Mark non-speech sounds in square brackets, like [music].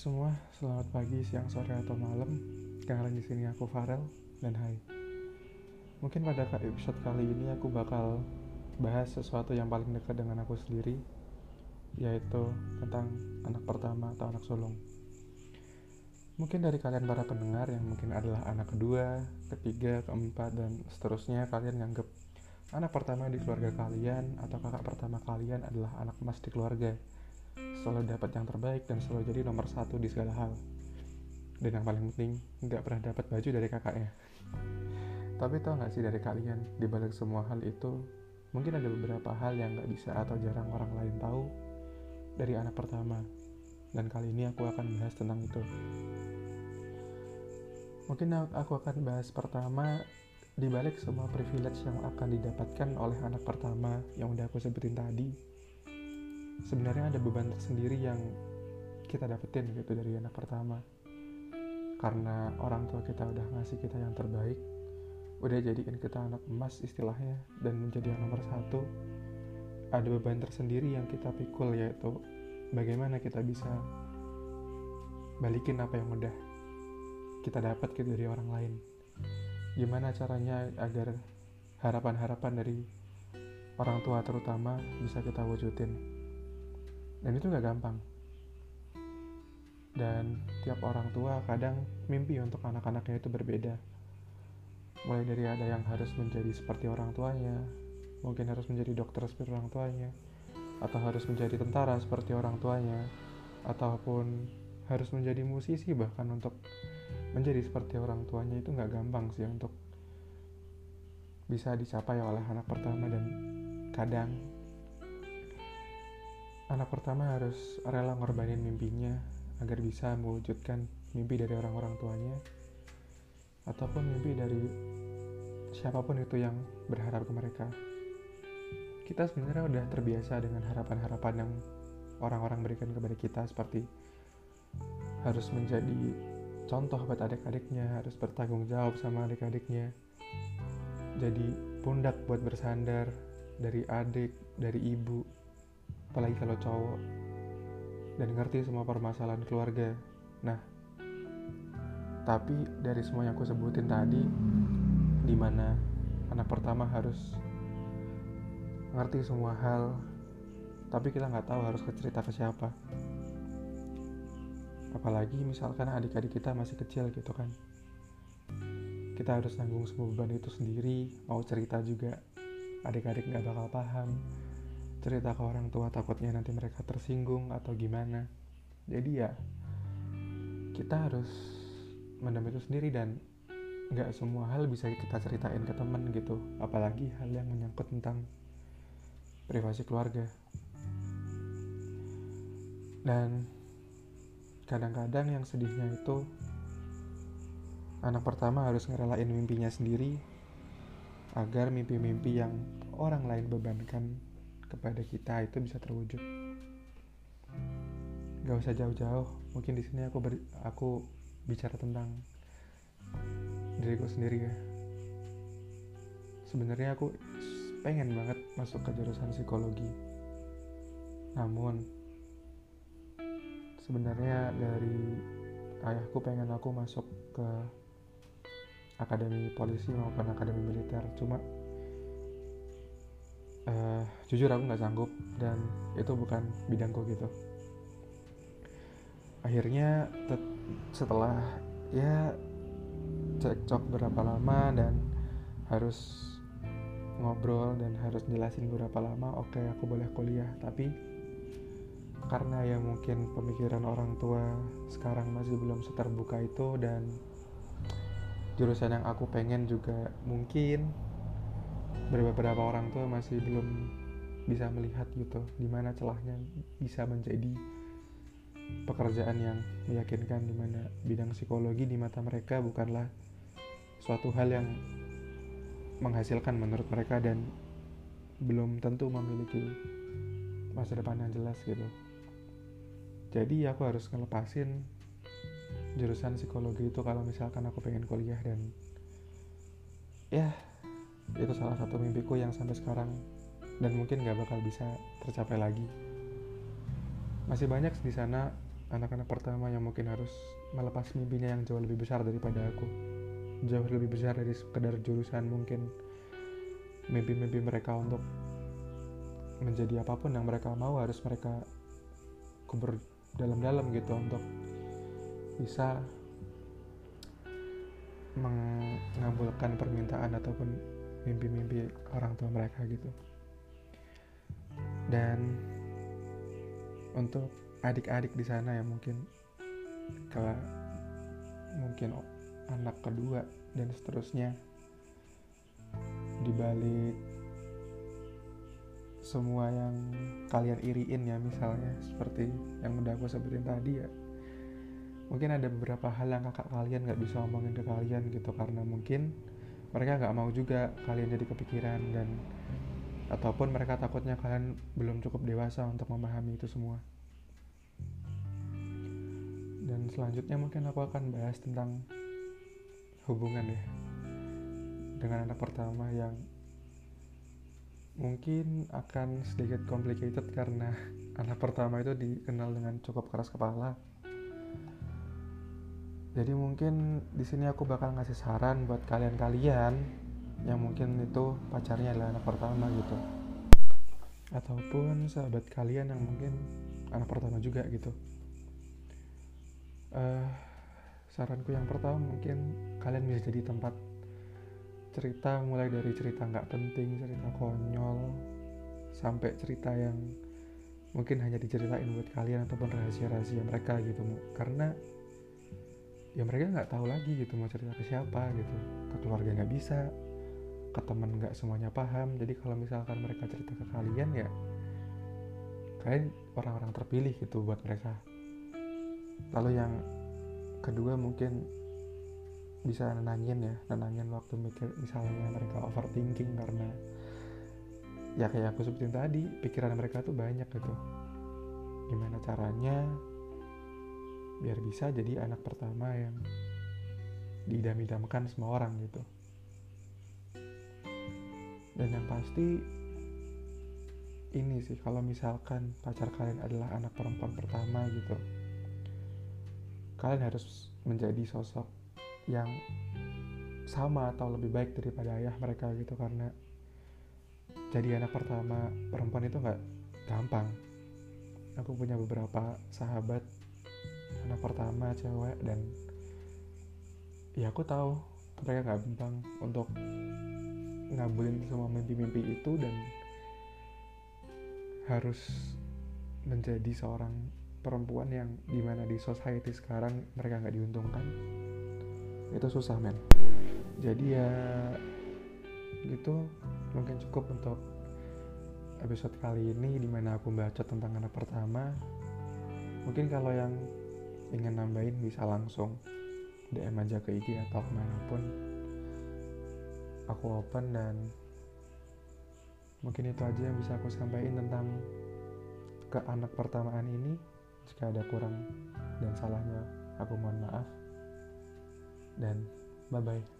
semua, selamat pagi, siang, sore, atau malam. Kalian di sini aku Farel dan Hai. Mungkin pada episode kali ini aku bakal bahas sesuatu yang paling dekat dengan aku sendiri, yaitu tentang anak pertama atau anak sulung. Mungkin dari kalian para pendengar yang mungkin adalah anak kedua, ketiga, keempat, dan seterusnya kalian nganggep anak pertama di keluarga kalian atau kakak pertama kalian adalah anak emas di keluarga selalu dapat yang terbaik dan selalu jadi nomor satu di segala hal. Dan yang paling penting nggak pernah dapat baju dari kakaknya. Tapi tau gak sih dari kalian di balik semua hal itu mungkin ada beberapa hal yang nggak bisa atau jarang orang lain tahu dari anak pertama. Dan kali ini aku akan bahas tentang itu. Mungkin aku akan bahas pertama di balik semua privilege yang akan didapatkan oleh anak pertama yang udah aku sebutin tadi sebenarnya ada beban tersendiri yang kita dapetin gitu dari anak pertama. Karena orang tua kita udah ngasih kita yang terbaik udah jadikan kita anak emas istilahnya dan menjadi yang nomor satu ada beban tersendiri yang kita pikul yaitu bagaimana kita bisa balikin apa yang udah kita dapat gitu dari orang lain. Gimana caranya agar harapan-harapan dari orang tua terutama bisa kita wujudin dan itu gak gampang. Dan tiap orang tua kadang mimpi untuk anak-anaknya itu berbeda. Mulai dari ada yang harus menjadi seperti orang tuanya mungkin harus menjadi dokter seperti orang tuanya atau harus menjadi tentara seperti orang tuanya ataupun harus menjadi musisi bahkan untuk menjadi seperti orang tuanya itu nggak gampang sih untuk bisa dicapai oleh anak pertama. Dan kadang Anak pertama harus rela ngorbanin mimpinya agar bisa mewujudkan mimpi dari orang-orang tuanya ataupun mimpi dari siapa pun itu yang berharap ke mereka. Kita sebenarnya udah terbiasa dengan harapan-harapan yang orang-orang berikan kepada kita seperti harus menjadi contoh buat adik-adiknya, harus bertanggung jawab sama adik-adiknya. Jadi pundak buat bersandar dari adik, dari ibu, apalagi kalau cowok. Dan ngerti semua permasalahan keluarga. Nah tapi dari semua yang aku sebutin tadi di mana anak pertama harus ngerti semua hal tapi kita nggak tahu harus cerita ke siapa. Apalagi misalkan adik-adik kita masih kecil gitu kan. Kita harus nanggung semua beban itu sendiri mau cerita juga adik-adik nggak bakal paham cerita ke orang tua takutnya nanti mereka tersinggung atau gimana. Jadi ya kita harus mendam itu sendiri dan nggak semua hal bisa kita ceritain ke temen gitu. Apalagi hal yang menyangkut tentang privasi keluarga. Dan kadang-kadang yang sedihnya itu anak pertama harus ngerelain mimpinya sendiri agar mimpi-mimpi yang orang lain bebankan kepada kita itu bisa terwujud. Gak usah jauh-jauh mungkin di sini aku ber, aku bicara tentang diriku sendiri ya. Sebenarnya aku pengen banget masuk ke jurusan psikologi. Namun sebenarnya dari ayahku pengen aku masuk ke akademi polisi maupun akademi militer. Cuma uh, jujur aku nggak sanggup dan itu bukan bidangku gitu. Akhirnya setelah ya cekcok berapa lama dan harus ngobrol dan harus jelasin berapa lama oke okay, aku boleh kuliah. Tapi karena ya mungkin pemikiran orang tua sekarang masih belum seterbuka itu dan jurusan yang aku pengen juga mungkin beberapa orang tua masih belum bisa melihat gitu di mana celahnya bisa menjadi pekerjaan yang meyakinkan di mana bidang psikologi di mata mereka bukanlah suatu hal yang menghasilkan menurut mereka dan belum tentu memiliki masa depan yang jelas gitu. Jadi aku harus ngelepasin jurusan psikologi itu kalau misalkan aku pengen kuliah dan ya itu salah satu mimpiku yang sampai sekarang. Dan mungkin gak bakal bisa tercapai lagi. Masih banyak di sana anak-anak pertama yang mungkin harus melepas mimpinya yang jauh lebih besar daripada aku. Jauh lebih besar dari sekedar jurusan mungkin. Mimpi-mimpi mereka untuk menjadi apa pun yang mereka mau harus mereka kubur dalam-dalam gitu untuk bisa mengabulkan permintaan ataupun mimpi-mimpi orang tua mereka gitu. Dan untuk adik-adik di sana yang mungkin kalau mungkin anak kedua dan seterusnya dibalik semua yang kalian iriin ya misalnya seperti yang udah aku sebutin tadi ya mungkin ada beberapa hal yang kakak kalian gak bisa omongin ke kalian gitu karena mungkin mereka gak mau juga kalian jadi kepikiran dan ataupun mereka takutnya kalian belum cukup dewasa untuk memahami itu semua. Dan selanjutnya mungkin aku akan bahas tentang hubungan ya dengan anak pertama yang mungkin akan sedikit complicated karena [laughs] anak pertama itu dikenal dengan cukup keras kepala jadi mungkin di sini aku bakal ngasih saran buat kalian-kalian yang mungkin itu pacarnya adalah anak pertama gitu. Ataupun sahabat kalian yang mungkin anak pertama juga gitu. Uh, saranku yang pertama mungkin kalian bisa jadi tempat cerita mulai dari cerita nggak penting cerita konyol sampai cerita yang mungkin hanya diceritain buat kalian ataupun rahasia-rahasia mereka gitu karena ya mereka nggak tahu lagi gitu mau cerita ke siapa gitu. Ke keluarga nggak bisa ke teman nggak semuanya paham. Jadi kalau misalkan mereka cerita ke kalian ya kalian orang-orang terpilih gitu buat mereka. Lalu yang kedua mungkin bisa nenangin ya nenangin waktu mikir misalnya mereka overthinking karena ya kayak aku sebutin tadi pikiran mereka tuh banyak gitu. Gimana caranya biar bisa jadi anak pertama yang diidam-idamkan semua orang gitu. Dan yang pasti ini sih kalau misalkan pacar kalian adalah anak perempuan pertama gitu kalian harus menjadi sosok yang sama atau lebih baik daripada ayah mereka gitu karena jadi anak pertama perempuan itu nggak gampang. Aku punya beberapa sahabat anak pertama cewek dan ya aku tahu mereka gak gampang untuk ngabulin semua mimpi-mimpi itu dan harus menjadi seorang perempuan yang di mana di society sekarang mereka nggak diuntungkan. Itu susah men. Jadi ya gitu. Mungkin cukup untuk episode kali ini di mana aku baca tentang anak pertama. Mungkin kalau yang ingin nambahin bisa langsung DM aja ke IG atau ke mana pun. Aku open dan mungkin itu aja yang bisa aku sampaikan tentang ke anak pertamaan ini. Jika ada kurang dan salahnya aku mohon maaf. Dan bye bye